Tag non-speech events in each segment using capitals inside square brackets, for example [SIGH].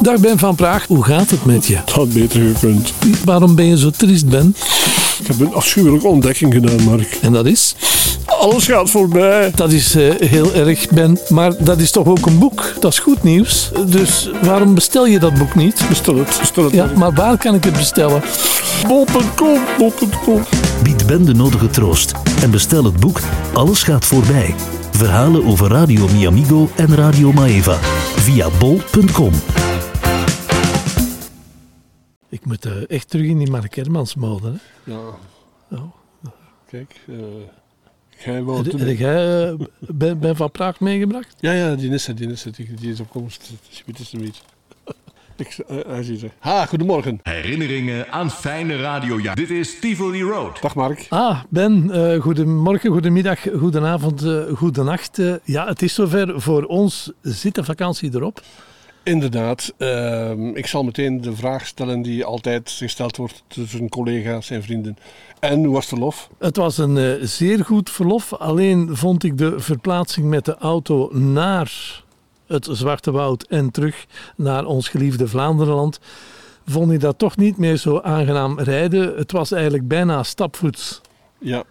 Dag Ben van Praag, hoe gaat het met je? Het had beter gekund. Waarom ben je zo triest, Ben? Ik heb een afschuwelijke ontdekking gedaan, Mark. En dat is? Alles gaat voorbij. Dat is eh, heel erg, Ben. Maar dat is toch ook een boek? Dat is goed nieuws. Dus waarom bestel je dat boek niet? Bestel het, bestel het. Ja, Mark. maar waar kan ik het bestellen? Bol.com, bol.com. Bied Ben de nodige troost en bestel het boek Alles gaat voorbij. Verhalen over Radio Miamigo en Radio Maeva via bol.com. Ik moet eh, echt terug in die Mark Hermans mode. Hè? Ja. Oh. Kijk, eh jij wou Heb, toen- heb jij eh, ben, ben van Praag meegebracht? Ja, ja, die is er, die is er, die, die is op komst. Het niet. Ik, eh, hij ziet er. Ha, goedemorgen. Herinneringen aan fijne radio. Ja, dit is Tivoli Road. Dag Mark. Ah, Ben, eh, goedemorgen, goedemiddag, goedenavond, eh goedenacht. Ja, het is zover. Voor ons zit de vakantie erop. Inderdaad, ehm, ik zal meteen de vraag stellen die altijd gesteld wordt tussen collega's en vrienden. En hoe was de lof? Het was een eh, zeer goed verlof. Alleen vond ik de verplaatsing met de auto naar het Zwarte Woud en terug naar ons geliefde Vlaanderenland. Vond ik dat toch niet meer zo aangenaam rijden. Het was eigenlijk bijna stapvoets. Ja,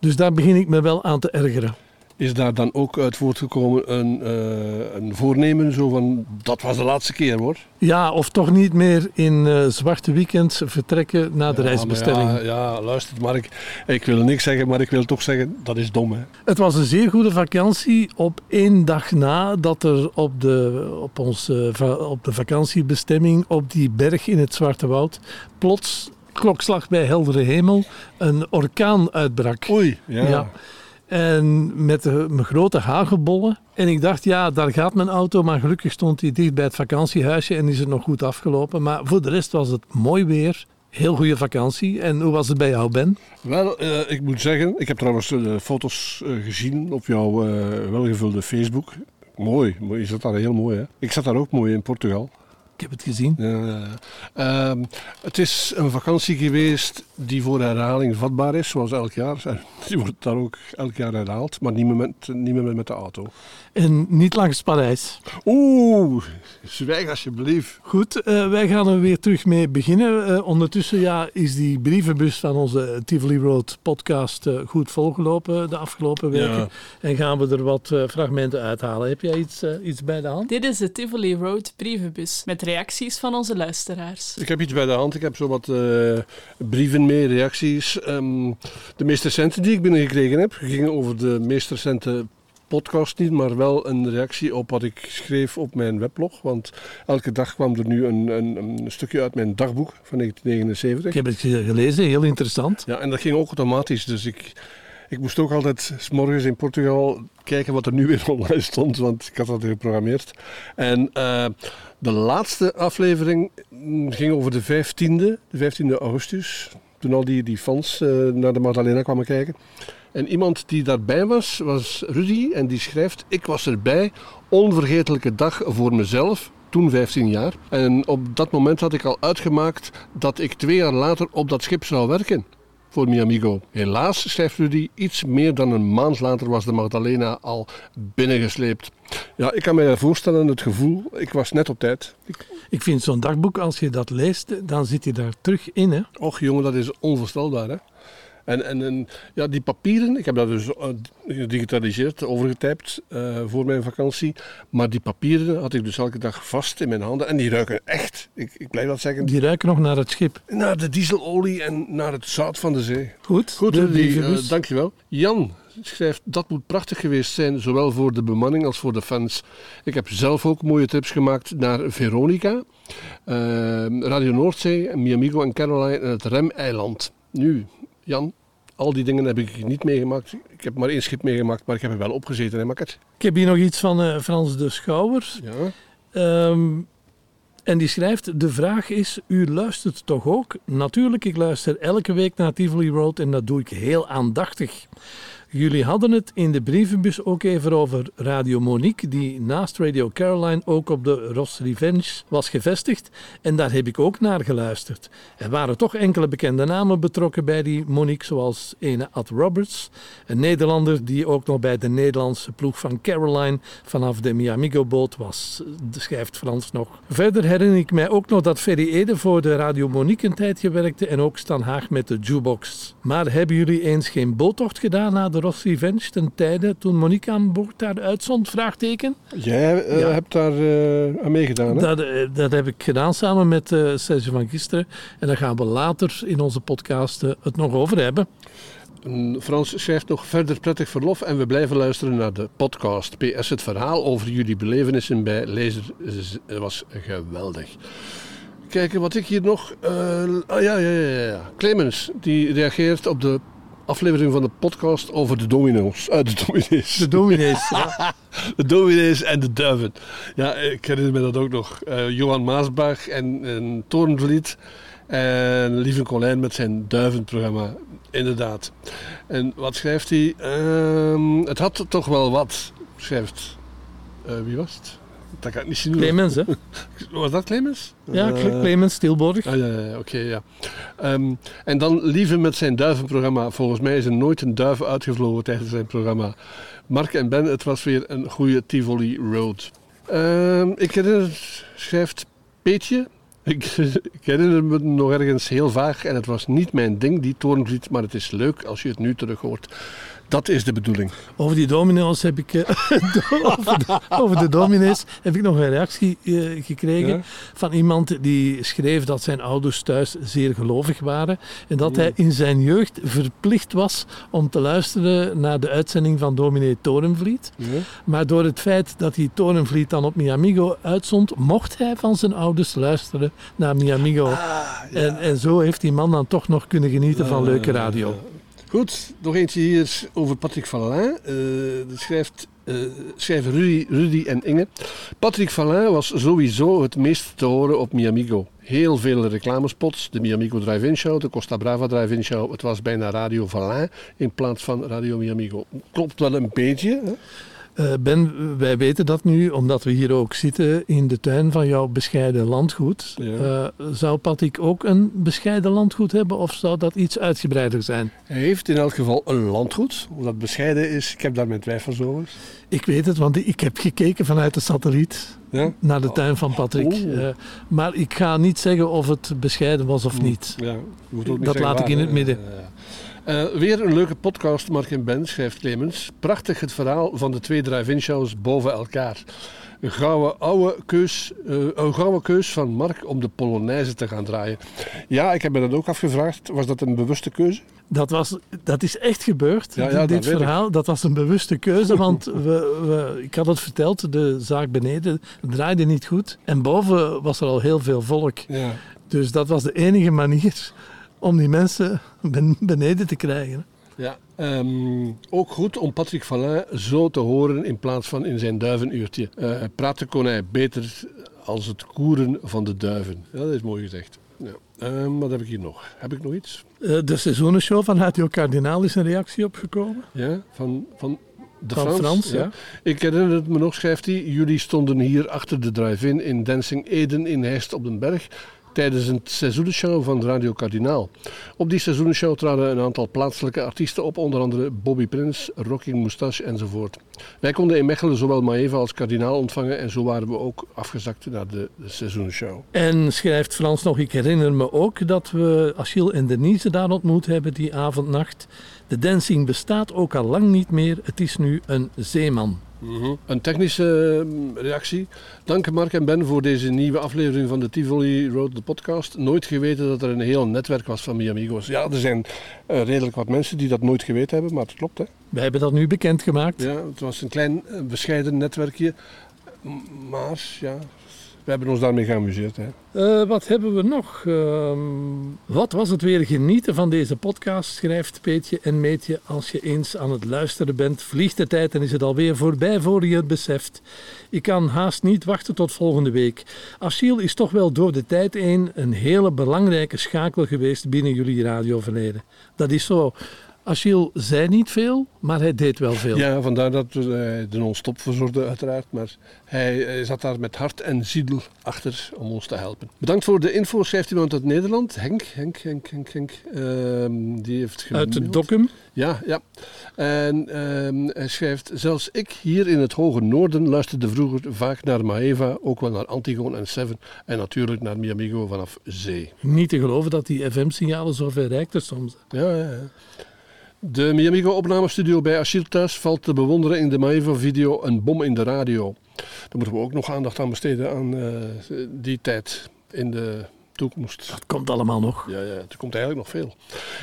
Dus daar begin ik me wel aan te ergeren. Is daar dan ook uit voortgekomen een, eh, een voornemen zo van dat was de laatste keer hoor? Ja, of toch niet meer in eh, zwarte weekends vertrekken naar de Ja, reisbestelling. maar Ja, ja, luister Mark, ik wil niks zeggen, maar ik wil toch zeggen dat is dom hè. Het was een zeer goede vakantie op één dag na dat er op de, op ons, eh, op de vakantiebestemming op die berg in het Zwarte Woud plots, klokslag bij heldere hemel, een orkaan uitbrak. Oei, ja. Ja. En met de, met grote hagelbollen. En ik dacht, ja, daar gaat mijn auto. Maar gelukkig stond hij dicht bij het vakantiehuisje en is het nog goed afgelopen. Maar voor de rest was het mooi weer. Heel goede vakantie. En hoe was het bij jou, Ben? Wel, eh, ik moet zeggen, ik heb trouwens de foto's eh, gezien op jouw eh, welgevulde Facebook. Mooi, mooi, je zat daar heel mooi hè. Ik zat daar ook mooi in Portugal. Ik heb het gezien. Ehm, het is een vakantie geweest die voor herhaling vatbaar is, zoals elk jaar. [LAUGHS] Die wordt daar ook elk jaar herhaald, maar niet meer met, niet meer met de auto. En niet langs Parijs. Oeh, zwijg alsjeblieft. Goed, eh, wij gaan er weer terug mee beginnen. Eh, ondertussen ja, is die brievenbus van onze Tivoli Road podcast eh, goed volgelopen de afgelopen weken. Ja. En gaan we er wat eh, fragmenten uithalen. Heb jij iets, eh, iets bij de hand? Dit is de Tivoli Road brievenbus met reacties van onze luisteraars. Ik heb iets bij de hand. Ik heb zo wat eh, brieven mee, reacties. Ehm, de meest recente die ik binnengekregen heb, gingen over de meest recente podcast niet, maar wel een reactie op wat ik schreef op mijn weblog. Want elke dag kwam er nu een, een, een stukje uit mijn dagboek van 1979. Ik heb het gelezen, heel interessant. Ja, en dat ging ook automatisch. Dus ik, ik moest ook altijd s morgens in Portugal kijken wat er nu weer [LAUGHS] online stond, want ik had dat geprogrammeerd. En eh, de laatste aflevering mm, ging over de 15e, de 15e augustus. Toen al die, die fans eh, naar de Magdalena kwamen kijken. En iemand die daarbij was, was Rudy. En die schrijft: Ik was erbij. Onvergetelijke dag voor mezelf. Toen 15 jaar. En op dat moment had ik al uitgemaakt dat ik twee jaar later op dat schip zou werken voor mi amigo. Helaas, schrijft Rudy, iets meer dan een maand later was de Magdalena al binnengesleept. Ja, ik kan me voorstellen het gevoel, ik was net op tijd. Ik, Ik vind zo'n dagboek, als je dat leest, dan zit je daar terug in. Hè? och jongen, dat is onvoorstelbaar hè. En, en, en ja, die papieren, ik heb dat dus eh, gedigitaliseerd, overgetypt eh, voor mijn vakantie. Maar die papieren had ik dus elke dag vast in mijn handen. En die ruiken echt, ik, ik blijf dat zeggen, Die ruiken nog naar het schip. naar de dieselolie en naar het zout van de zee. Goed, Goed, de eh, dankjewel. Jan schrijft, dat moet prachtig geweest zijn, zowel voor de bemanning als voor de fans. Ik heb zelf ook mooie trips gemaakt naar Veronica, Radio Noordzee, Miamigo en Caroline en het Remeiland. Nu, Jan, al die dingen heb ik niet meegemaakt. Ik heb maar één schip meegemaakt, maar ik heb er wel opgezeten, hè, Makker? Ik heb hier nog iets van eh, Frans de Schouwer. Ja. Ehm, en die schrijft, de vraag is, u luistert toch ook? Natuurlijk, ik luister elke week naar Tivoli Road en dat doe ik heel aandachtig. Jullie hadden het in de brievenbus ook even over Radio Monique, die naast Radio Caroline ook op de Ross Revenge was gevestigd. En daar heb ik ook naar geluisterd. Er waren toch enkele bekende namen betrokken bij die Monique, zoals ene Ad Roberts, een Nederlander die ook nog bij de Nederlandse ploeg van Caroline vanaf de Miamigo-boot was, schrijft Frans nog. Verder herinner ik mij ook nog dat Ferry Ede voor de Radio Monique een tijdje werkte en ook Stan Haag met de jukebox. Maar hebben jullie eens geen boottocht gedaan naar de Ross Revenge ten tijde toen Monique aan boord daar uitzond? Vraagteken. Jij eh, Ja. hebt daar eh, aan meegedaan, hè? Dat, eh, dat heb ik gedaan samen met Serge van Gisteren. En daar gaan we later in onze podcast het nog over hebben. En Frans schrijft nog verder prettig verlof en we blijven luisteren naar de podcast. PS, het verhaal over jullie belevenissen bij Lezer was geweldig. Kijken wat ik hier nog... ah, ja, ja, ja, ja. Clemens, die reageert op de aflevering van de podcast over de domino's. Eh, de dominees. De dominees. ja. [LAUGHS] De dominees en de duiven. Ja, ik herinner me dat ook nog. Eh, Johan Maasbach en, en Torenvliet. En Lieve Colijn met zijn duivenprogramma. Inderdaad. En wat schrijft hij? Ehm, het had toch wel wat, schrijft... eh, wie was het? Dat kan ik niet zien. Clemens, hè? [LAUGHS] Was dat Clemens? Ja, Eh, Clemens Stilborg. Ah, ja, ja, oké, ja. Ehm, en dan Lieve met zijn duivenprogramma. Volgens mij is er nooit een duif uitgevlogen tijdens zijn programma. Mark en Ben, het was weer een goede Tivoli Road. Ehm, ik herinner, schrijft Peetje. Ik, [LAUGHS] ik herinner me nog ergens heel vaag en het was niet mijn ding, die torenvliet, maar het is leuk als je het nu terug hoort. Dat is de bedoeling. Over die domino's heb ik... eh, [LAUGHS] over, de, over de dominees heb ik nog een reactie eh, gekregen Ja? van iemand die schreef dat zijn ouders thuis zeer gelovig waren en dat hij in zijn jeugd verplicht was om te luisteren naar de uitzending van dominee Torenvliet. Ja? Maar door het feit dat die Torenvliet dan op Miamigo uitzond, mocht hij van zijn ouders luisteren naar Miamigo. en, en zo heeft die man dan toch nog kunnen genieten van leuke radio. Goed, nog eentje hier over Patrick Vallin. Eh dat schrijft, eh, schrijven Rudy, en Inge. Patrick Vallin was sowieso het meest te horen op Miamigo. Heel veel reclamespots, de Miamigo Drive-In Show, de Costa Brava Drive-In Show. Het was bijna Radio Vallin in plaats van Radio Miamigo. Klopt wel een beetje. Hè? Eh, ben, wij weten dat nu, omdat we hier ook zitten in de tuin van jouw bescheiden landgoed. Ja. Eh, zou Patrick ook een bescheiden landgoed hebben of zou dat iets uitgebreider zijn? Hij heeft in elk geval een landgoed. Of dat bescheiden is, ik heb daar mijn twijfels over. Ik weet het, want ik heb gekeken vanuit de satelliet Ja? naar de tuin van Patrick. Oeh. Eh, maar ik ga niet zeggen of het bescheiden was of niet. Ja, niet Dat laat ik in het midden. Eh, weer een leuke podcast, Mark en Ben, schrijft Clemens. Prachtig het verhaal van de twee drive-in shows boven elkaar. Een gouden, oude keus, eh, een gouden keus van Mark om de Polonaise te gaan draaien. Ja, ik heb me dat ook afgevraagd. Was dat een bewuste keuze? Dat, was, dat is echt gebeurd, Ja, ja, dit dat verhaal. Dat was een bewuste keuze, [LAUGHS] want we, we, ik had het verteld, de zaak beneden draaide niet goed. En boven was er al heel veel volk. Ja. Dus dat was de enige manier om die mensen ben- beneden te krijgen. ja. Ehm, ook goed om Patrick Vallin zo te horen in plaats van in zijn duivenuurtje. Eh praten kon hij beter als het koeren van de duiven. Ja, dat is mooi gezegd. Ja. Ehm, wat heb ik hier nog? Heb ik nog iets? Eh, De seizoenenshow van Radio Kardinaal is een reactie opgekomen. Ja, van, van de Van Frans. Frans, ja. Ik herinner het me nog, schrijft hij. Jullie stonden hier achter de drive-in in Dancing Eden in Heist op den Berg tijdens een seizoenenshow van Radio Kardinaal. Op die seizoenenshow traden een aantal plaatselijke artiesten op, onder andere Bobby Prins, Rocking Moustache enzovoort. Wij konden in Mechelen zowel Maeva als Kardinaal ontvangen en zo waren we ook afgezakt naar de, de seizoenenshow. En schrijft Frans nog, ik herinner me ook dat we Achille en Denise daar ontmoet hebben die avondnacht. De dancing bestaat ook al lang niet meer, het is nu een zeeman. Een technische eh, reactie. Dank Mark en Ben voor deze nieuwe aflevering van de Tivoli Road, de podcast. Nooit geweten dat er een heel netwerk was van Miamigo's. Ja, er zijn eh, redelijk wat mensen die dat nooit geweten hebben, maar het klopt hè. Wij hebben dat nu bekendgemaakt. Ja, het was een klein eh, bescheiden netwerkje. Maar ja, we hebben ons daarmee geamuseerd. Hè. Eh, wat hebben we nog? Ehm, wat was het weer genieten van deze podcast, schrijft Peetje en Meetje. Als je eens aan het luisteren bent, vliegt de tijd en is het alweer voorbij voor je het beseft. Ik kan haast niet wachten tot volgende week. Achille is toch wel door de tijd heen een hele belangrijke schakel geweest binnen jullie radioverleden. Dat is zo. Achille zei niet veel, maar hij deed wel veel. Ja, vandaar dat we eh, de non-stop verzorgden uiteraard. Maar hij eh, zat daar met hart en ziel achter om ons te helpen. Bedankt voor de info, schrijft iemand uit Nederland. Henk, Henk, Henk, Henk, Henk. Ehm, die heeft Uit de docum. Ja, ja. En ehm, hij schrijft, zelfs ik hier in het hoge noorden luisterde vroeger vaak naar Maeva, ook wel naar Antigone en Seven en natuurlijk naar Miamigo vanaf zee. Niet te geloven dat die FM-signalen zo ver reikten soms. Ja, ja, ja. De Miamigo opnamestudio bij thuis valt te bewonderen in de Maeva-video Een bom in de radio. Daar moeten we ook nog aandacht aan besteden aan eh, die tijd in de toekomst. Dat komt allemaal nog. Ja, ja, er komt eigenlijk nog veel.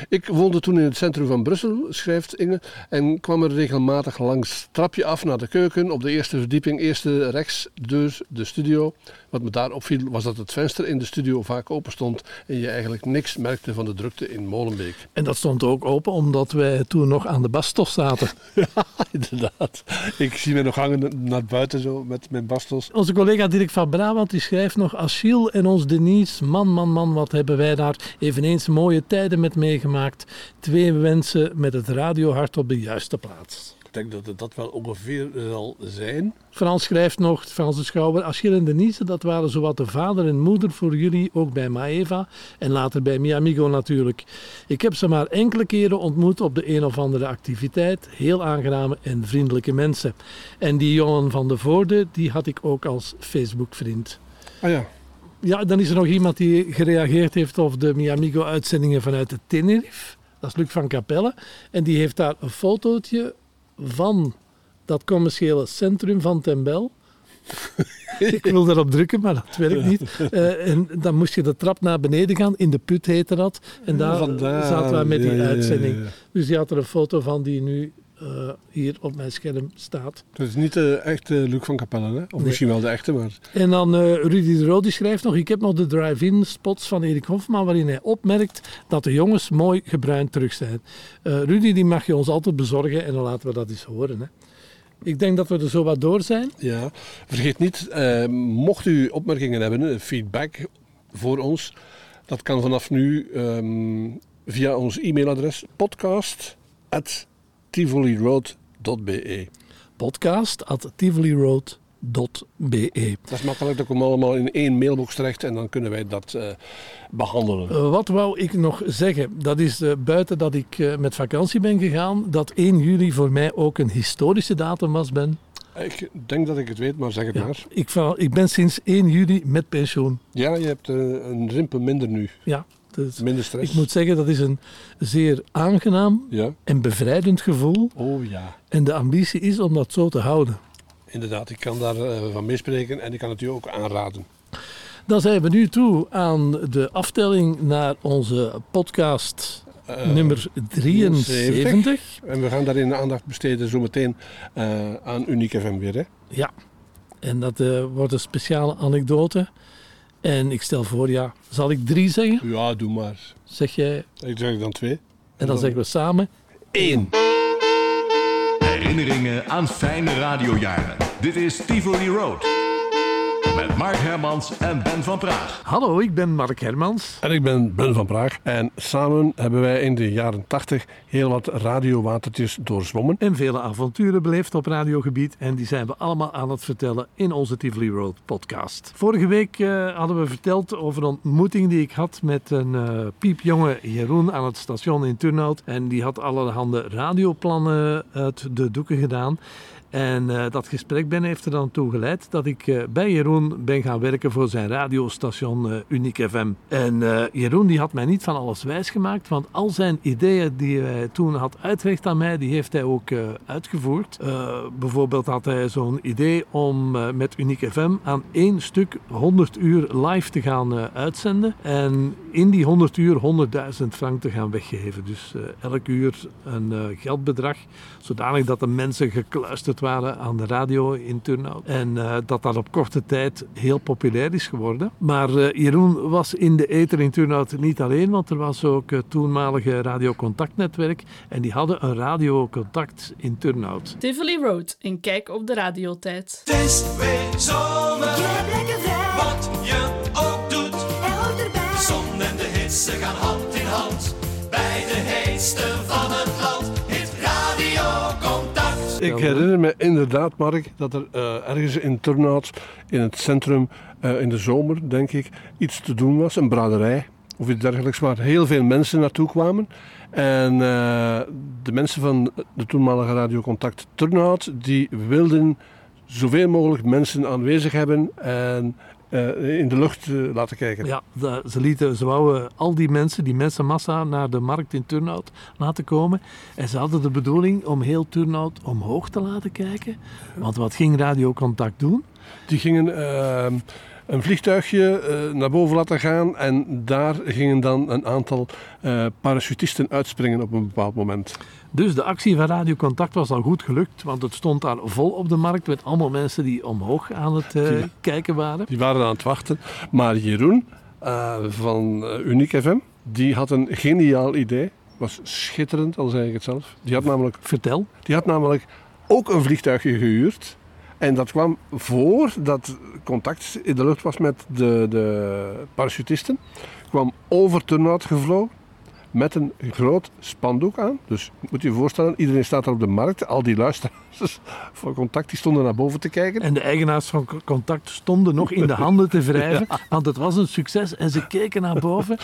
Ik woonde toen in het centrum van Brussel, schrijft Inge, en kwam er regelmatig langs. Trapje af naar de keuken, op de eerste verdieping, eerste rechts, deur, de studio. Wat me daar opviel was dat het venster in de studio vaak open stond en je eigenlijk niks merkte van de drukte in Molenbeek. En dat stond ook open omdat wij toen nog aan de bastos zaten. [LAUGHS] Inderdaad. Ik zie me nog hangen naar buiten zo met mijn bastos. Onze collega Dirk van Brabant die schrijft nog Achille en ons Denise. Man, man, man, wat hebben wij daar eveneens mooie tijden met meegemaakt. Twee mensen met het radiohart op de juiste plaats. Ik denk dat het dat wel ongeveer zal zijn. Frans schrijft nog, Frans de Schouwer, Achille en Denise, dat waren zowat de vader en moeder voor jullie, ook bij Maeva en later bij Miamigo natuurlijk. Ik heb ze maar enkele keren ontmoet op de een of andere activiteit. Heel aangename en vriendelijke mensen. En die jongen van de Voorde, die had ik ook als Facebook-vriend. Ah ja, Ja, dan is er nog iemand die gereageerd heeft op de Miamigo-uitzendingen vanuit de Tenerife. Dat is Luc van Capelle. En die heeft daar een fotootje van dat commerciële centrum van Tembel. [LAUGHS] Ik wil erop drukken, maar dat werkt niet. Eh, en dan moest je de trap naar beneden gaan. In de put heette dat. En daar Vandaar. zaten we met die Ja, ja, ja, uitzending. ja. Dus die had er een foto van die nu eh, hier op mijn scherm staat. Het is niet de echte Luc van Capelle, hè? Of Nee. misschien wel de echte, maar... En dan eh, Rudy de Roo die schrijft nog: Ik heb nog de drive-in spots van Erik Hofman, waarin hij opmerkt dat de jongens mooi gebruind terug zijn. Eh, Rudy, die mag je ons altijd bezorgen en dan laten we dat eens horen. Hè. Ik denk dat we er zo wat door zijn. Ja, vergeet niet, mocht u opmerkingen hebben, feedback voor ons, dat kan vanaf nu ehm, via ons e-mailadres podcast@tivoliroad.be. Podcast at tivoliroad.be. Dat is makkelijk, dat komt allemaal in één mailbox terecht en dan kunnen wij dat eh, behandelen. Eh, wat wou ik nog zeggen? Dat is eh, buiten dat ik met vakantie ben gegaan, dat 1 juli voor mij ook een historische datum was, Ben. Ik denk dat ik het weet, maar zeg het Ja, maar. ik, val- ik ben sinds 1 juli met pensioen. Ja, je hebt een rimpel minder nu, Ja, dus minder stress. ik moet zeggen dat is een zeer aangenaam Ja, en bevrijdend gevoel. oh ja. En de ambitie is om dat zo te houden. Inderdaad, ik kan daar eh, van meespreken en ik kan het u ook aanraden. Dan zijn we nu toe aan de aftelling naar onze podcast Eh, nummer 73. En we gaan daarin aandacht besteden zometeen eh aan Unique FM weer. Hè? Ja, en dat wordt een speciale anekdote. En ik stel voor, ja, zal ik drie zeggen? Ja, doe maar. Zeg jij, Ik zeg dan twee. en dan zeggen we samen. Eén. Herinneringen aan fijne radiojaren. Dit is Tivoli Road. Met Mark Hermans en Ben van Praag. Hallo, ik ben Mark Hermans. En ik ben Ben van Praag. En samen hebben wij in de jaren 80 heel wat radiowatertjes doorzwommen. En vele avonturen beleefd op radiogebied. En die zijn we allemaal aan het vertellen in onze Tivoli Road podcast. Vorige week eh, hadden we verteld over een ontmoeting die ik had met een eh, piepjonge Jeroen aan het station in Turnhout. En die had allerhande radioplannen uit de doeken gedaan. En eh, dat gesprek ben heeft er dan toe geleid dat ik eh, bij Jeroen ben gaan werken voor zijn radiostation eh, Unique FM. En Jeroen die had mij niet van alles wijsgemaakt, want al zijn ideeën die hij toen had uitgelegd aan mij, die heeft hij ook uitgevoerd. Bijvoorbeeld had hij zo'n idee om met Unique FM aan één stuk 100 uur live te gaan uitzenden. En in die 100 uur 100.000 frank te gaan weggeven. Dus elk uur een geldbedrag, zodanig dat de mensen gekluisterd waren aan de radio in Turnhout. En eh, dat dat op korte tijd heel populair is geworden. Maar eh, Jeroen was in de ether in Turnhout niet alleen, want er was ook het toenmalige radiocontactnetwerk. En die hadden een radiocontact in Turnhout. Tivoli Road, een kijk op de radiotijd. Het is weer zomer, Je hebt lekker vrij, wat je herinner me inderdaad, Mark, dat er eh, ergens in Turnhout, in het centrum, eh, in de zomer, denk ik, iets te doen was. Een braderij of iets dergelijks, waar heel veel mensen naartoe kwamen. En eh, de mensen van de toenmalige radiocontact Turnhout, die wilden zoveel mogelijk mensen aanwezig hebben en eh, in de lucht eh, laten kijken. Ja, da- ze, lieten, ze wouden al die mensen, die mensenmassa, naar de markt in Turnhout laten komen. En ze hadden de bedoeling om heel Turnhout omhoog te laten kijken. Want wat ging Radio Contact doen? Die gingen eh, een vliegtuigje eh, naar boven laten gaan en daar gingen dan een aantal eh, parachutisten uitspringen op een bepaald moment. Dus de actie van Radio Contact was al goed gelukt, want het stond daar vol op de markt met allemaal mensen die omhoog aan het eh, kijken waren. Die waren aan het wachten. Maar Jeroen van Uniek FM, die had een geniaal idee. Was schitterend, al zei ik het zelf. Die had namelijk, Vertel. die had namelijk ook een vliegtuigje gehuurd. En dat kwam voor dat contact in de lucht was met de, de parachutisten. Kwam over Turnhout gevlogen met een groot spandoek aan. Dus moet je je voorstellen, iedereen staat daar op de markt. Al die luisteraars [LAUGHS] van contact die stonden naar boven te kijken. En de eigenaars van Co- Contact stonden nog in de handen te wrijven, [LAUGHS] want het was een succes. En ze keken naar boven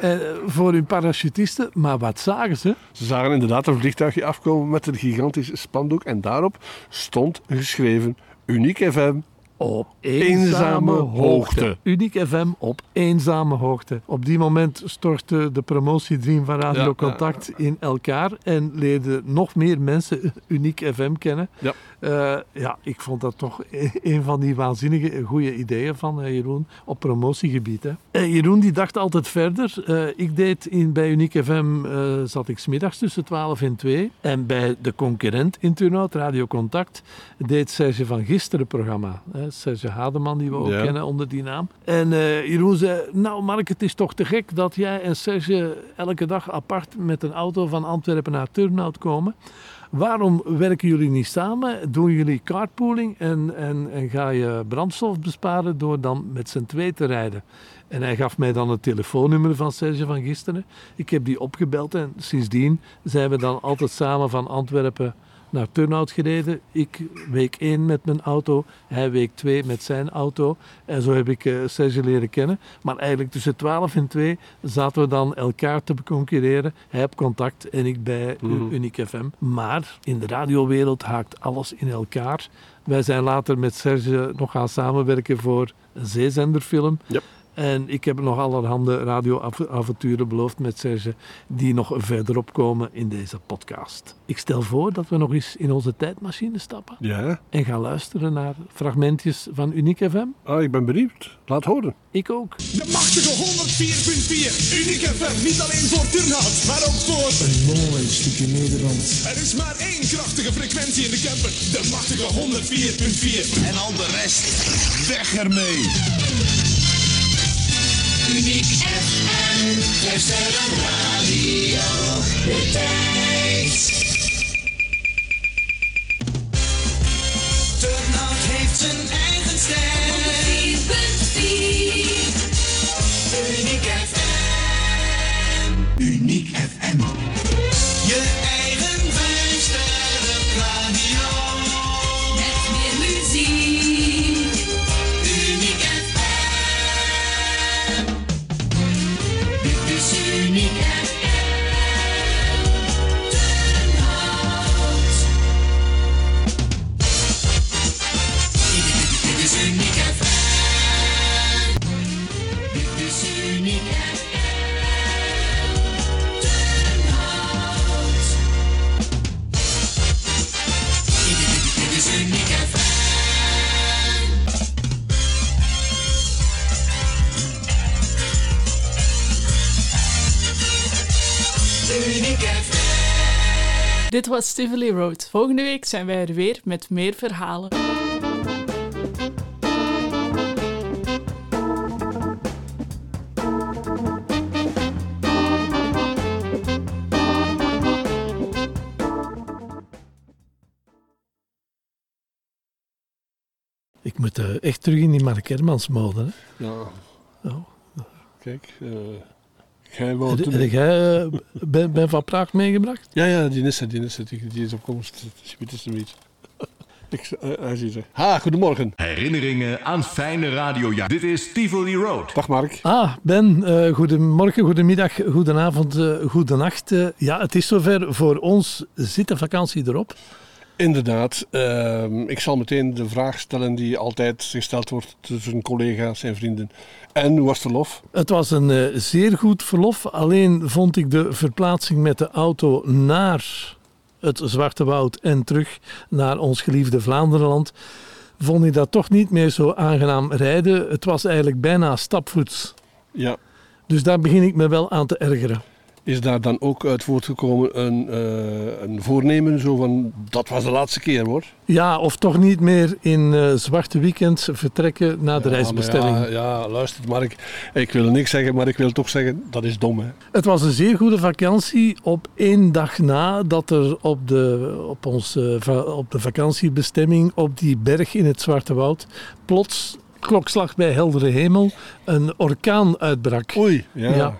eh, voor hun parachutisten. Maar wat zagen ze? Ze zagen inderdaad een vliegtuigje afkomen met een gigantisch spandoek. En daarop stond geschreven Uniek FM. Op Eenzame hoogte. Uniek FM op eenzame hoogte. Op die moment stortte de promotiedream van Radio Ja, Contact in elkaar en leerden nog meer mensen [LAUGHS] Uniek FM kennen. Ja. Eh, ja, ik vond dat toch [LAUGHS] een van die waanzinnige goede ideeën van eh, Jeroen op promotiegebied. Hè. Eh, Jeroen die dacht altijd verder. Eh, ik deed in, bij Uniek FM eh, zat ik smiddags tussen 12 en 2. En bij de concurrent in Turnhout, Radio Contact, deed Serge van Gisteren het programma. Hè. Serge Hademan, die we ook Ja. kennen onder die naam. En eh, Jeroen zei, nou Mark, het is toch te gek dat jij en Serge elke dag apart met een auto van Antwerpen naar Turnhout komen. Waarom werken jullie niet samen? Doen jullie carpooling en, en, en ga je brandstof besparen door dan met z'n twee te rijden? En hij gaf mij dan het telefoonnummer van Serge van gisteren. Ik heb die opgebeld en sindsdien zijn we dan altijd samen van Antwerpen naar Turnhout gereden. Ik week 1 met mijn auto, hij week 2 met zijn auto. En zo heb ik eh, Serge leren kennen. Maar eigenlijk tussen 12 en 2 zaten we dan elkaar te concurreren. Hij op contact en ik bij U- Mhm. Uniek FM. Maar in de radiowereld haakt alles in elkaar. Wij zijn later met Serge nog gaan samenwerken voor een zeezenderfilm. Yep. En ik heb nog allerhande radioavonturen beloofd met Serge, die nog verderop komen in deze podcast. Ik stel voor dat we nog eens in onze tijdmachine stappen Ja, en gaan luisteren naar fragmentjes van Uniek FM. ah, ik ben benieuwd. Laat horen. Ik ook. De machtige 104.4. Uniek FM. Niet alleen voor Turnhout, maar ook voor... Een mooi stukje Nederland. Er is maar één krachtige frequentie in de camper. De machtige 104.4. En al de rest, weg ermee. Uniek FM, luister radio, de. Was Tivoli Road. Volgende week zijn wij er weer met meer verhalen. Ik moet eh, echt terug in die Mark Hermans mode. Hè. Ja. Oh. Kijk, eh jij wou Heb toen- heb jij eh, Ben, ben van Praag meegebracht? Ja, ja, die is er, die is er. Die, die is op komst. Het is- niet. Ik, eh, hij ziet er. Ha, goedemorgen. Herinneringen aan fijne radiojaar. Dit is Tivoli Road. Dag Mark. Ah, Ben, eh, goedemorgen, goedemiddag, goedenavond, eh goedenacht. Ja, het is zover. Voor ons zit de vakantie erop. Inderdaad. ehm, ik zal meteen de vraag stellen die altijd gesteld wordt tussen collega's en vrienden. En hoe was de lof? Het was een eh, zeer goed verlof. Alleen vond ik de verplaatsing met de auto naar het Zwarte Woud en terug naar ons geliefde Vlaanderenland. Vond ik dat toch niet meer zo aangenaam rijden. Het was eigenlijk bijna stapvoets. Ja. Dus daar begin ik me wel aan te ergeren. Is daar dan ook uit voortgekomen een, eh, een voornemen zo van dat was de laatste keer hoor? Ja, of toch niet meer in eh, zwarte weekends vertrekken naar de Ja, reisbestelling. Ja, ja, luister Mark. Ik wil niks zeggen, maar ik wil toch zeggen dat is dom hè. Het was een zeer goede vakantie op één dag na dat er op de, op ons, eh, op de vakantiebestemming op die berg in het Zwarte Woud plots, klokslag bij heldere hemel, een orkaan uitbrak. Oei. Ja. Ja.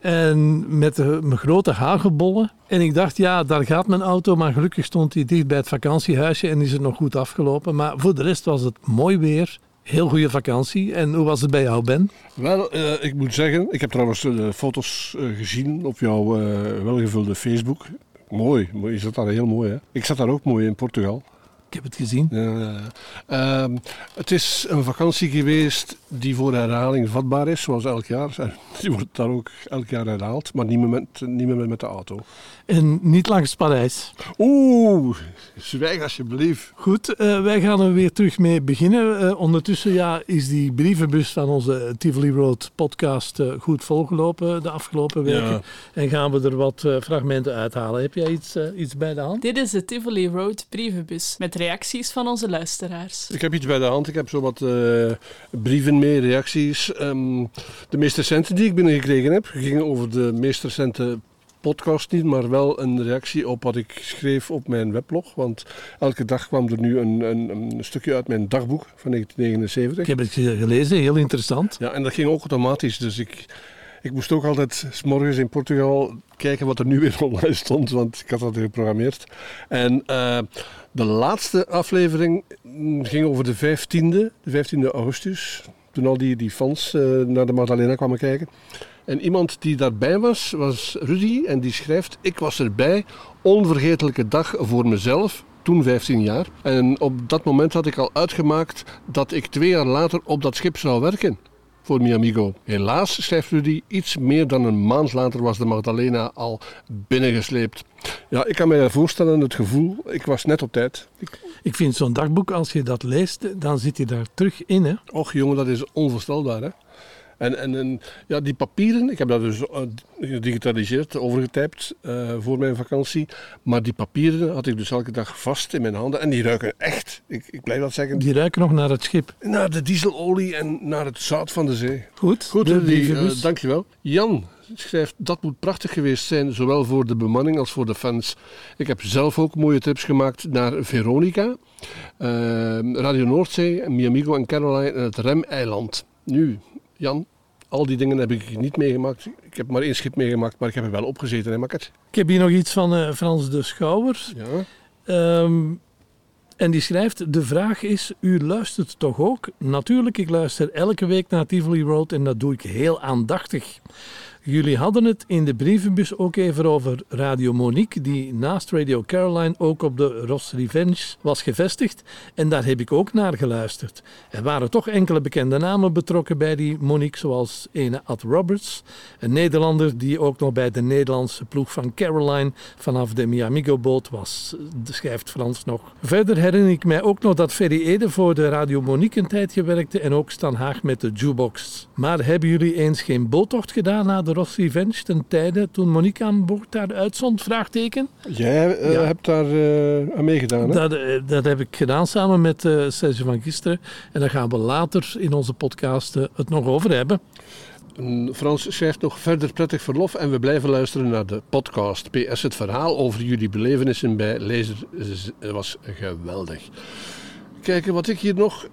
En met de, met grote hagelbollen. En ik dacht, ja, daar gaat mijn auto. Maar gelukkig stond hij dicht bij het vakantiehuisje en is het nog goed afgelopen. Maar voor de rest was het mooi weer. Heel goede vakantie. En hoe was het bij jou, Ben? Wel, eh, ik moet zeggen, ik heb trouwens de foto's eh, gezien op jouw eh, welgevulde Facebook. Mooi, je zat daar heel mooi hè. Ik zat daar ook mooi in Portugal. Ik heb het gezien. Ja, ja, ja. Ehm, het is een vakantie geweest die voor herhaling vatbaar is, zoals elk jaar. [LAUGHS] Die wordt daar ook elk jaar herhaald, maar niet meer met, niet meer met de auto. En niet langs Parijs. Oeh, zwijg alsjeblieft. Goed, eh, wij gaan er weer terug mee beginnen. Eh, ondertussen ja, is die brievenbus van onze Tivoli Road podcast eh, goed volgelopen de afgelopen weken. Ja. En gaan we er wat eh, fragmenten uithalen. Heb jij iets, eh, iets bij de hand? Dit is de Tivoli Road brievenbus met reacties van onze luisteraars. Ik heb iets bij de hand. Ik heb zo wat eh, brieven mee, reacties. Ehm, de meest recente die ik binnengekregen heb, gingen over de meest recente podcast niet, maar wel een reactie op wat ik schreef op mijn weblog. Want elke dag kwam er nu een, een, een stukje uit mijn dagboek van 1979. Ik heb het ge- gelezen, heel interessant. Ja, en dat ging ook automatisch. Dus ik, ik moest ook altijd s morgens in Portugal kijken wat er nu weer [LAUGHS] online stond, want ik had dat geprogrammeerd. En eh, de laatste aflevering mm, ging over de 15e, de 15e augustus. Toen al die, die fans eh, naar de Magdalena kwamen kijken. En iemand die daarbij was, was Rudy. En die schrijft: Ik was erbij. Onvergetelijke dag voor mezelf. Toen 15 jaar. En op dat moment had ik al uitgemaakt dat ik twee jaar later op dat schip zou werken voor mi amigo. Helaas, schrijft Rudy, iets meer dan een maand later was de Magdalena al binnengesleept. Ja, ik kan me voorstellen het gevoel, ik was net op tijd. Ik, Ik vind zo'n dagboek, als je dat leest, dan zit je daar terug in. Hè? och jongen, dat is onvoorstelbaar hè. En, en, en ja, die papieren, ik heb dat dus eh, gedigitaliseerd, overgetypt eh, voor mijn vakantie. Maar die papieren had ik dus elke dag vast in mijn handen. En die ruiken echt, ik, ik blijf dat zeggen, Die ruiken nog naar het schip. naar de dieselolie en naar het zout van de zee. Goed, Goed, de Rudy, brievenbus. eh, dankjewel. Jan schrijft, dat moet prachtig geweest zijn, zowel voor de bemanning als voor de fans. Ik heb zelf ook mooie trips gemaakt naar Veronica, eh, Radio Noordzee, Miamigo en Caroline en het Remeiland. Nu, Jan, al die dingen heb ik niet meegemaakt. Ik heb maar één schip meegemaakt, maar ik heb er wel opgezeten, hè, Makker? Ik heb hier nog iets van eh, Frans de Schouwer. Ja. Ehm, en die schrijft, de vraag is, u luistert toch ook? Natuurlijk, ik luister elke week naar Tivoli Road en dat doe ik heel aandachtig. Jullie hadden het in de brievenbus ook even over Radio Monique, die naast Radio Caroline ook op de Ross Revenge was gevestigd. En daar heb ik ook naar geluisterd. Er waren toch enkele bekende namen betrokken bij die Monique, zoals ene Ad Roberts, een Nederlander die ook nog bij de Nederlandse ploeg van Caroline vanaf de Miamigo-boot was, schrijft Frans nog. Verder herinner ik mij ook nog dat Ferry Ede voor de Radio Monique een tijdje werkte en ook Stan Haag met de jukebox. Maar hebben jullie eens geen boottocht gedaan naar de Ross Revenge ten tijde toen Monique aan boord daar uitzond? Vraagteken. Jij eh, Ja. hebt daar eh, aan meegedaan, hè? Dat, eh, dat heb ik gedaan samen met Serge van Gisteren. En daar gaan we later in onze podcast het nog over hebben. Frans schrijft nog verder prettig verlof en we blijven luisteren naar de podcast. PS, het verhaal over jullie belevenissen bij Lezer was geweldig. Kijken wat ik hier nog...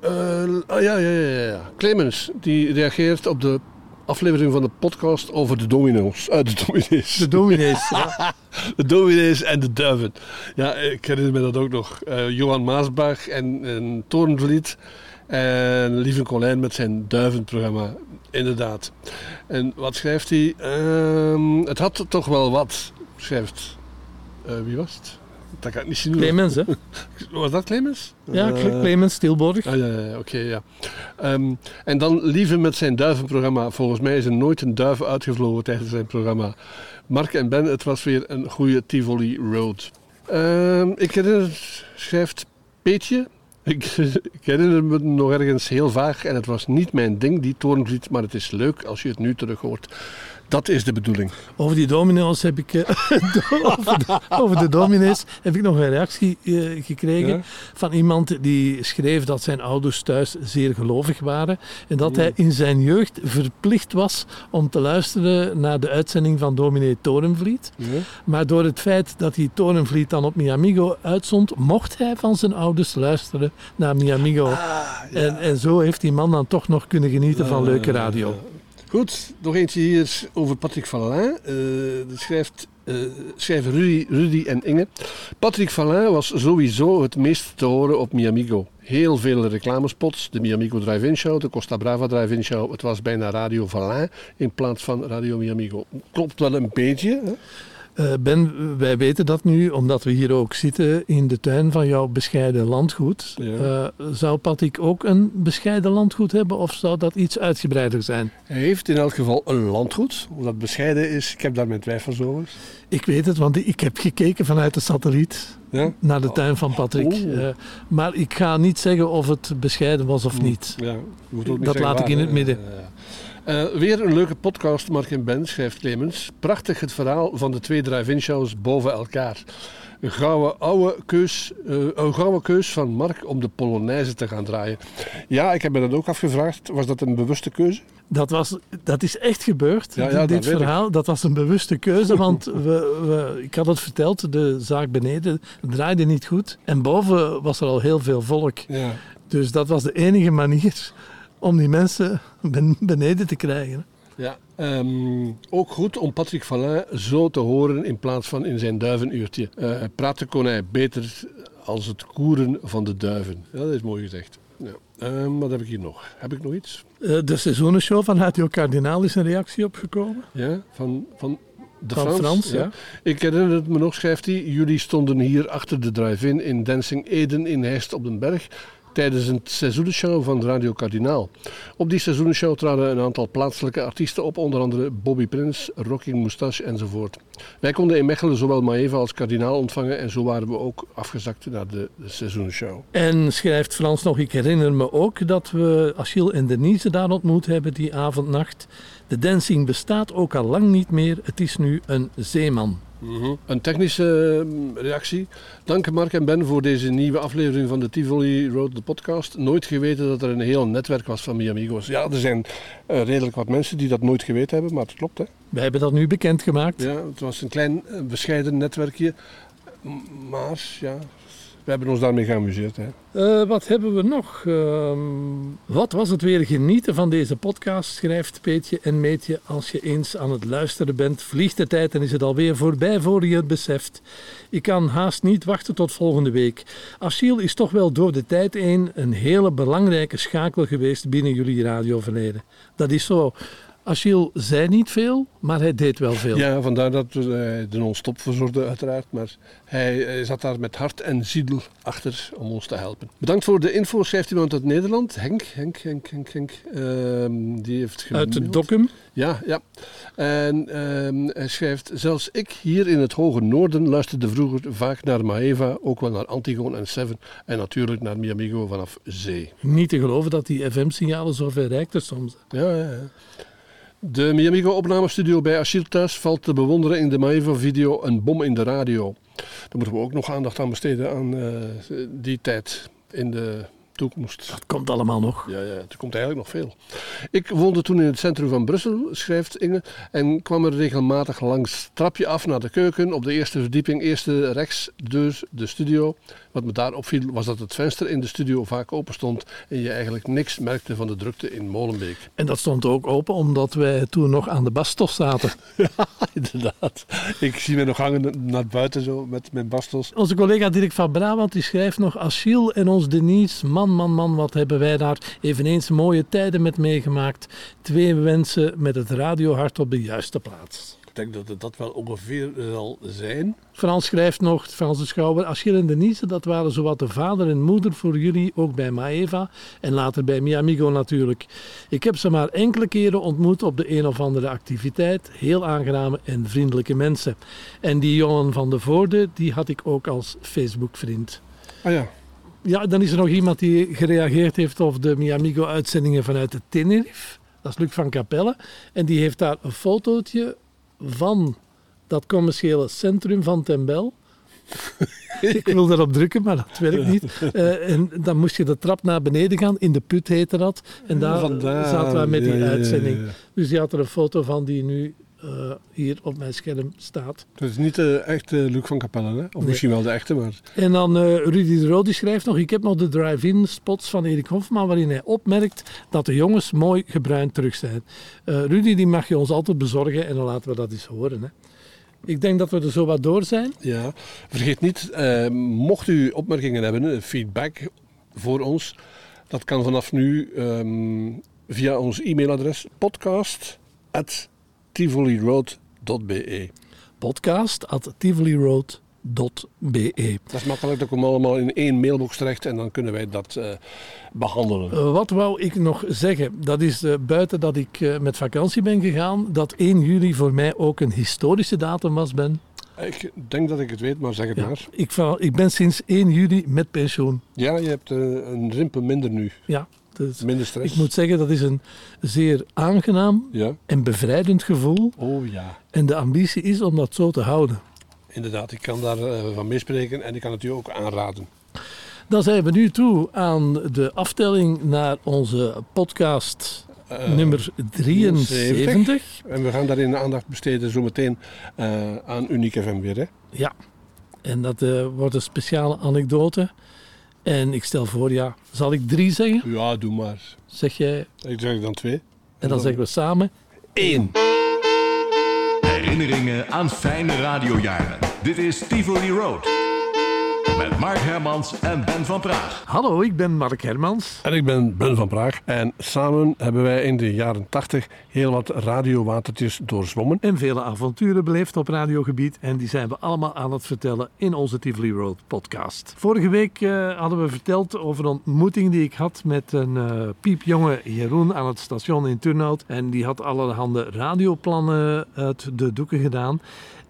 ah ja, ja, ja, ja. Clemens, die reageert op de aflevering van de podcast over de domino's. Eh, de dominees. De dominees. ja. [LAUGHS] De dominees en de duiven. Ja, ik herinner me dat ook nog. Eh, Johan Maasbach en, en Torenvliet. En Lieve Colijn met zijn duivenprogramma. Inderdaad. En wat schrijft hij? Ehm, het had toch wel wat, schrijft... eh, wie was het? Dat kan ik niet zien. Clemens, hè? [LAUGHS] Was dat Clemens? Ja, Eh, Clemens Stilborg. Ah, ja, ja, ja, oké, ja. Ehm, en dan Lieve met zijn duivenprogramma. Volgens mij is er nooit een duif uitgevlogen tijdens zijn programma. Mark en Ben, het was weer een goede Tivoli Road. Ehm, ik herinner, schrijft Peetje. [LAUGHS] Ik, ik herinner me nog ergens heel vaag en het was niet mijn ding, die torenvliet, maar het is leuk als je het nu terug hoort. Dat is de bedoeling. Over die domino's heb ik... eh, [LAUGHS] over, de, over de dominees heb ik nog een reactie eh, gekregen Ja? van iemand die schreef dat zijn ouders thuis zeer gelovig waren en dat hij in zijn jeugd verplicht was om te luisteren naar de uitzending van dominee Torenvliet. Maar door het feit dat die Torenvliet dan op Miamigo uitzond, mocht hij van zijn ouders luisteren naar Miamigo. en, en zo heeft die man dan toch nog kunnen genieten van leuke radio. Goed, nog eentje hier over Patrick Vallin. Eh dat schrijft, eh, schrijven Rudy, Rudy en Inge. Patrick Vallin was sowieso het meest te horen op Miamigo. Heel veel reclamespots, de Miamigo Drive-In Show, de Costa Brava Drive-In Show. Het was bijna Radio Vallin in plaats van Radio Miamigo. Klopt wel een beetje. Hè? Eh, ben, wij weten dat nu, omdat we hier ook zitten in de tuin van jouw bescheiden landgoed. Ja. Eh, zou Patrick ook een bescheiden landgoed hebben of zou dat iets uitgebreider zijn? Hij heeft in elk geval een landgoed. Of dat bescheiden is, ik heb daar mijn twijfels over. Ik weet het, want ik heb gekeken vanuit de satelliet Ja? naar de tuin van Patrick. Oeh. Eh, maar ik ga niet zeggen of het bescheiden was of niet. Ja, niet Dat laat ik in het midden. Eh, weer een leuke podcast, Mark en Ben, schrijft Clemens. Prachtig het verhaal van de twee drive-in shows boven elkaar. Een gouden, oude keus, eh, een gouden keus van Mark om de Polonaise te gaan draaien. Ja, ik heb me dat ook afgevraagd. Was dat een bewuste keuze? Dat, was, dat is echt gebeurd, Ja, ja, dit verhaal. Dat was een bewuste keuze, [LAUGHS] want we, we, ik had het verteld, de zaak beneden draaide niet goed. En boven was er al heel veel volk. Ja. Dus dat was de enige manier om die mensen ben- beneden te krijgen. ja. Ehm, ook goed om Patrick Vallin zo te horen in plaats van in zijn duivenuurtje. Eh praten kon hij beter als het koeren van de duiven. Ja, dat is mooi gezegd. Ja. Ehm, wat heb ik hier nog? Heb ik nog iets? Eh, De seizoenenshow van Radio Kardinaal is een reactie opgekomen. Ja, van, van de Van Frans. Frans, ja. Ik herinner het me nog, schrijft hij. Jullie stonden hier achter de drive-in in Dancing Eden in Heist op den Berg tijdens een seizoenenshow van Radio Kardinaal. Op die seizoenenshow traden een aantal plaatselijke artiesten op, onder andere Bobby Prins, Rocking Moustache enzovoort. Wij konden in Mechelen zowel Maeva als Kardinaal ontvangen en zo waren we ook afgezakt naar de, de seizoenenshow. En schrijft Frans nog, ik herinner me ook dat we Achille en Denise daar ontmoet hebben die avondnacht. De dancing bestaat ook al lang niet meer, het is nu een zeeman. Een technische eh, reactie. Dank Mark en Ben voor deze nieuwe aflevering van de Tivoli Road, de podcast. Nooit geweten dat er een heel netwerk was van Miamigo's. Ja, er zijn eh, redelijk wat mensen die dat nooit geweten hebben, maar het klopt hè. Wij hebben dat nu bekendgemaakt. Ja, het was een klein eh, bescheiden netwerkje. Maar ja, we hebben ons daarmee geamuseerd. Hè. Eh, wat hebben we nog? Ehm, wat was het weer genieten van deze podcast, schrijft Peetje en Meetje. Als je eens aan het luisteren bent, vliegt de tijd en is het alweer voorbij voor je het beseft. Ik kan haast niet wachten tot volgende week. Achille is toch wel door de tijd heen een hele belangrijke schakel geweest binnen jullie radioverleden. Dat is zo. Achille zei niet veel, maar hij deed wel veel. Ja, vandaar dat we eh, de non-stop verzorgden uiteraard. Maar hij eh, zat daar met hart en ziel achter om ons te helpen. Bedankt voor de info, schrijft iemand uit Nederland. Henk, Henk, Henk, Henk, Henk. Ehm, die heeft Uit de dokum. Ja, ja. En ehm, hij schrijft, zelfs ik hier in het hoge noorden luisterde vroeger vaak naar Maeva, ook wel naar Antigone en Seven en natuurlijk naar Miamigo vanaf zee. Niet te geloven dat die FM-signalen zo ver reikten soms. Ja, ja, ja. De Miamigo opnamestudio bij thuis valt te bewonderen in de Maeva-video Een bom in de radio. Daar moeten we ook nog aandacht aan besteden aan eh, die tijd in de toekomst. Dat komt allemaal nog. Ja, ja, er komt eigenlijk nog veel. Ik woonde toen in het centrum van Brussel, schrijft Inge, en kwam er regelmatig langs trapje af naar de keuken. Op de eerste verdieping, eerste rechts, deur, de studio. Wat me daar opviel was dat het venster in de studio vaak open stond en je eigenlijk niks merkte van de drukte in Molenbeek. En dat stond ook open omdat wij toen nog aan de bastos zaten. [LAUGHS] Ja, inderdaad. Ik zie me nog hangen naar buiten zo met mijn bastos. Onze collega Dirk van Brabant die schrijft nog... Achille en ons Denise, man, man, man, wat hebben wij daar eveneens mooie tijden met meegemaakt. Twee mensen met het radiohart op de juiste plaats. Ik denk dat het dat wel ongeveer zal zijn. Frans schrijft nog, Frans de Schouwer, Achille en Denise, dat waren zowat de vader en moeder voor jullie, ook bij Maeva en later bij Mi Amigo natuurlijk. Ik heb ze maar enkele keren ontmoet op de een of andere activiteit. Heel aangename en vriendelijke mensen. En die jongen van de Voorde, die had ik ook als Facebook-vriend. Ah ja, Ja, dan is er nog iemand die gereageerd heeft op de Mi Amigo uitzendingen vanuit de Tenerife. Dat is Luc van Capelle. En die heeft daar een fotootje van dat commerciële centrum van Tembel. [LAUGHS] Ik wil daarop drukken, maar dat werkt niet. Eh, en dan moest je de trap naar beneden gaan. In de put heette dat. En daar Vandaar, zaten wij met die ja, ja, ja, uitzending. ja. Dus die had er een foto van die nu eh, hier op mijn scherm staat. Het is niet de echte Luc van Capelle, hè? Of Nee. misschien wel de echte, maar... En dan eh, Rudy de Roo die schrijft nog: Ik heb nog de drive-in spots van Erik Hofman, waarin hij opmerkt dat de jongens mooi gebruind terug zijn. Eh, Rudy die mag je ons altijd bezorgen en dan laten we dat eens horen. Hè. Ik denk dat we er zo wat door zijn. Ja, vergeet niet, mocht u opmerkingen hebben, feedback voor ons, dat kan vanaf nu ehm, via ons e-mailadres podcast@tivoliroad.be. Podcast at tivoliroad.be. Dat is makkelijk, dat komt allemaal in één mailbox terecht en dan kunnen wij dat eh, behandelen. Eh, wat wou ik nog zeggen? Dat is eh, buiten dat ik met vakantie ben gegaan, dat 1 juli voor mij ook een historische datum was, Ben. Ik denk dat ik het weet, maar zeg het Ja, maar. ik, ik ben sinds 1 juli met pensioen. Ja, je hebt een rimpel minder nu, Ja, dus minder stress. ik moet zeggen dat is een zeer aangenaam Ja, en bevrijdend gevoel. oh ja. En de ambitie is om dat zo te houden. Inderdaad, ik kan daar eh, van meespreken en ik kan het u ook aanraden. Dan zijn we nu toe aan de aftelling naar onze podcast Eh, nummer 73. En we gaan daarin aandacht besteden zometeen eh aan Uniek FM weer. Hè? Ja, en dat wordt een speciale anekdote. En ik stel voor, ja, zal ik drie zeggen? Ja, doe maar. Zeg jij, Ik zeg dan twee. en dan zeggen we samen. één. Herinneringen aan fijne radiojaren. Dit is Tivoli Road. Met Mark Hermans en Ben van Praag. Hallo, ik ben Mark Hermans. En ik ben Ben van Praag. En samen hebben wij in de jaren 80 heel wat radiowatertjes doorzwommen. En vele avonturen beleefd op radiogebied. En die zijn we allemaal aan het vertellen in onze Tivoli Road podcast. Vorige week eh, hadden we verteld over een ontmoeting die ik had met een eh, piepjonge Jeroen aan het station in Turnhout. En die had allerhande radioplannen uit de doeken gedaan.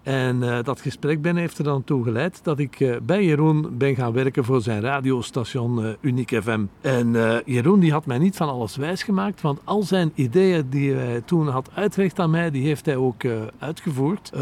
En eh, dat gesprek ben heeft er dan toe geleid dat ik eh, bij Jeroen ben gaan werken voor zijn radiostation eh Uniek FM. En Jeroen die had mij niet van alles wijsgemaakt, want al zijn ideeën die hij toen had uitgelegd aan mij, die heeft hij ook uitgevoerd.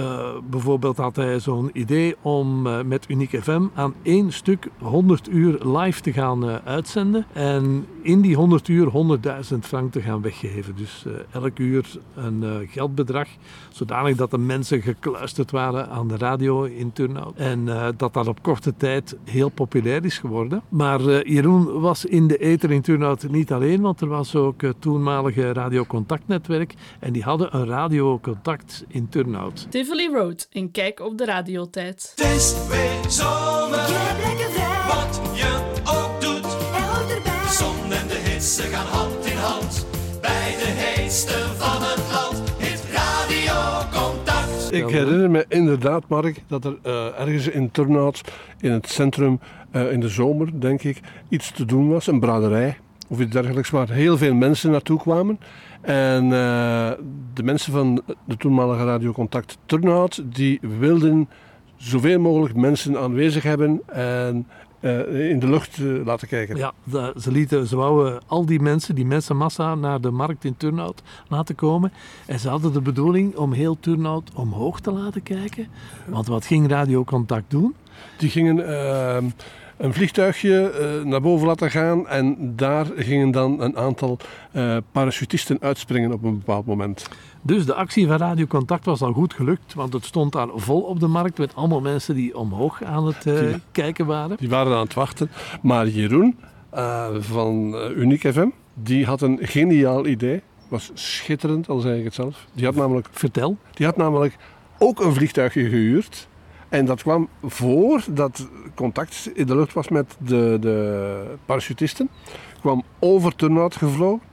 Bijvoorbeeld had hij zo'n idee om met Uniek FM aan één stuk 100 uur live te gaan uitzenden. En in die 100 uur 100.000 frank te gaan weggeven. Dus elk uur een geldbedrag, zodanig dat de mensen gekluisterd waren aan de radio in Turnhout. En eh, dat dat op korte tijd heel populair is geworden. Maar eh, Jeroen was in de ether in Turnhout niet alleen, want er was ook het toenmalige radiocontactnetwerk. En die hadden een radiocontact in Turnhout. Tivoli Road, een kijk op de radiotijd. Het is weer zomer. Je hebt lekker vrij. Wat je ook doet. Er hoort erbij. De zon en de hitte gaan hand in hand. Bij de heetste van radiocontact. Ik herinner me inderdaad, Mark, dat er eh, ergens in Turnhout, in het centrum, eh, in de zomer, denk ik, iets te doen was. Een braderij of iets dergelijks, waar heel veel mensen naartoe kwamen. En eh, de mensen van de toenmalige radiocontact Turnhout, die wilden zoveel mogelijk mensen aanwezig hebben en eh, in de lucht eh, laten kijken. Ja, da- ze, lieten, ze wouden al die mensen, die mensenmassa, naar de markt in Turnhout laten komen. En ze hadden de bedoeling om heel Turnhout omhoog te laten kijken. Want wat ging radiocontact doen? Die gingen ehm, een vliegtuigje eh, naar boven laten gaan en daar gingen dan een aantal parachutisten uitspringen op een bepaald moment. Dus de actie van Radio Contact was al goed gelukt, want het stond daar vol op de markt met allemaal mensen die omhoog aan het eh, kijken waren. Die waren aan het wachten. Maar Jeroen eh, van uh, Uniek FM, die had een geniaal idee. Was schitterend, al zei ik het zelf. Die had namelijk, Vertel. die had namelijk ook een vliegtuigje gehuurd. En dat kwam voor dat contact in de lucht was met de, de parachutisten. Kwam over Turnhout gevlogen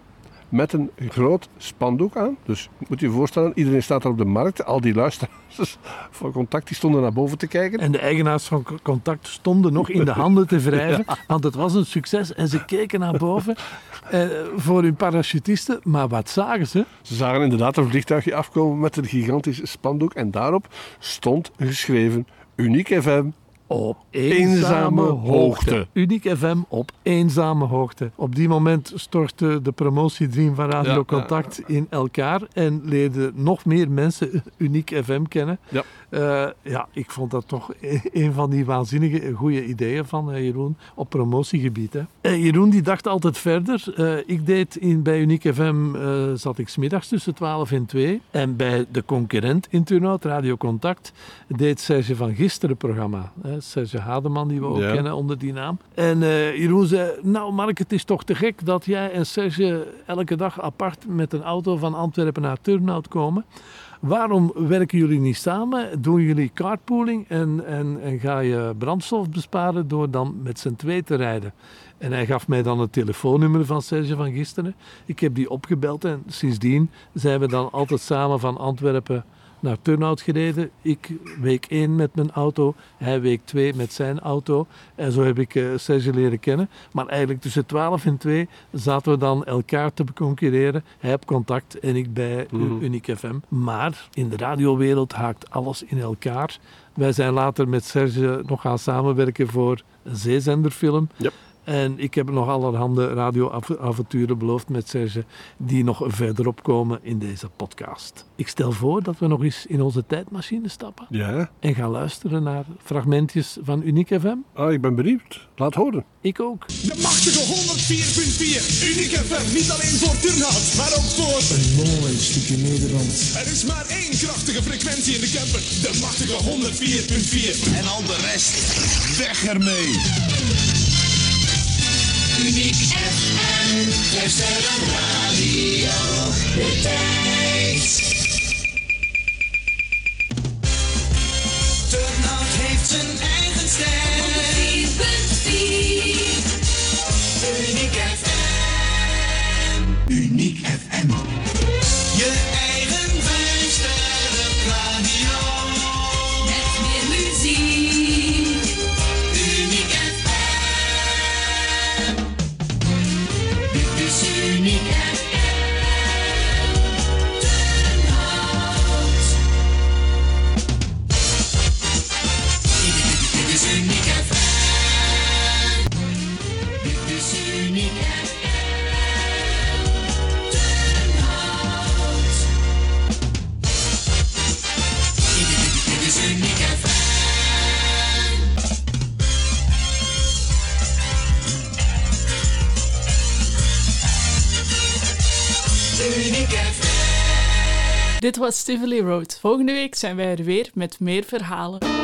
met een groot spandoek aan. Dus moet je je voorstellen, iedereen staat daar op de markt. Al die luisteraars [LAUGHS] van contact die stonden naar boven te kijken. En de eigenaars van Contact stonden nog in de handen te wrijven, [LAUGHS] want het was een succes. En ze keken naar boven eh, voor hun parachutisten. Maar wat zagen ze? Ze zagen inderdaad een vliegtuigje afkomen met een gigantisch spandoek. En daarop stond geschreven Uniek FM. Op Eenzame hoogte. Uniek FM op eenzame hoogte. Op die moment stortte de promotiedream van Radio Ja, ja, Contact in elkaar en leerden nog meer mensen Uniek FM kennen. Ja. Eh, ja, ik vond dat toch [LAUGHS] een van die waanzinnige goede ideeën van eh, Jeroen op promotiegebied. Hè. Eh, Jeroen die dacht altijd verder. Eh, ik deed in, bij Uniek FM eh, zat ik smiddags tussen 12 en 2. En bij de concurrent in Turnhout, Radio Contact, deed Serge van Gisteren programma. Hè. Serge Hademan, die we ook Ja. kennen onder die naam. En eh, Jeroen zei, nou Mark, het is toch te gek dat jij en Serge elke dag apart met een auto van Antwerpen naar Turnhout komen. Waarom werken jullie niet samen? Doen jullie carpooling en, en, en ga je brandstof besparen door dan met z'n twee te rijden? En hij gaf mij dan het telefoonnummer van Serge van gisteren. Ik heb die opgebeld en sindsdien zijn we dan altijd samen van Antwerpen naar Turnhout gereden. Ik week 1 met mijn auto, hij week 2 met zijn auto. En zo heb ik eh, Serge leren kennen. Maar eigenlijk tussen 12 en 2 zaten we dan elkaar te concurreren. Hij op contact en ik bij Mhm. Uniek FM. Maar in de radiowereld haakt alles in elkaar. Wij zijn later met Serge nog gaan samenwerken voor een zeezenderfilm. Yep. En ik heb nog allerhande radioavonturen beloofd met Serge, die nog verderop komen in deze podcast. Ik stel voor dat we nog eens in onze tijdmachine stappen Ja, en gaan luisteren naar fragmentjes van Uniek FM. ah, ik ben benieuwd. Laat horen. Ik ook. De machtige 104.4. Uniek FM. Niet alleen voor Turnhout, maar ook voor... Een mooi stukje Nederland. Er is maar één krachtige frequentie in de camper. De machtige 104.4. En al de rest, weg ermee. Uniek FM, luisteren radio, de tijd. Turnhout heeft zijn eigen stijl. 4.4 was Tivoli Road. Volgende week zijn wij er weer met meer verhalen.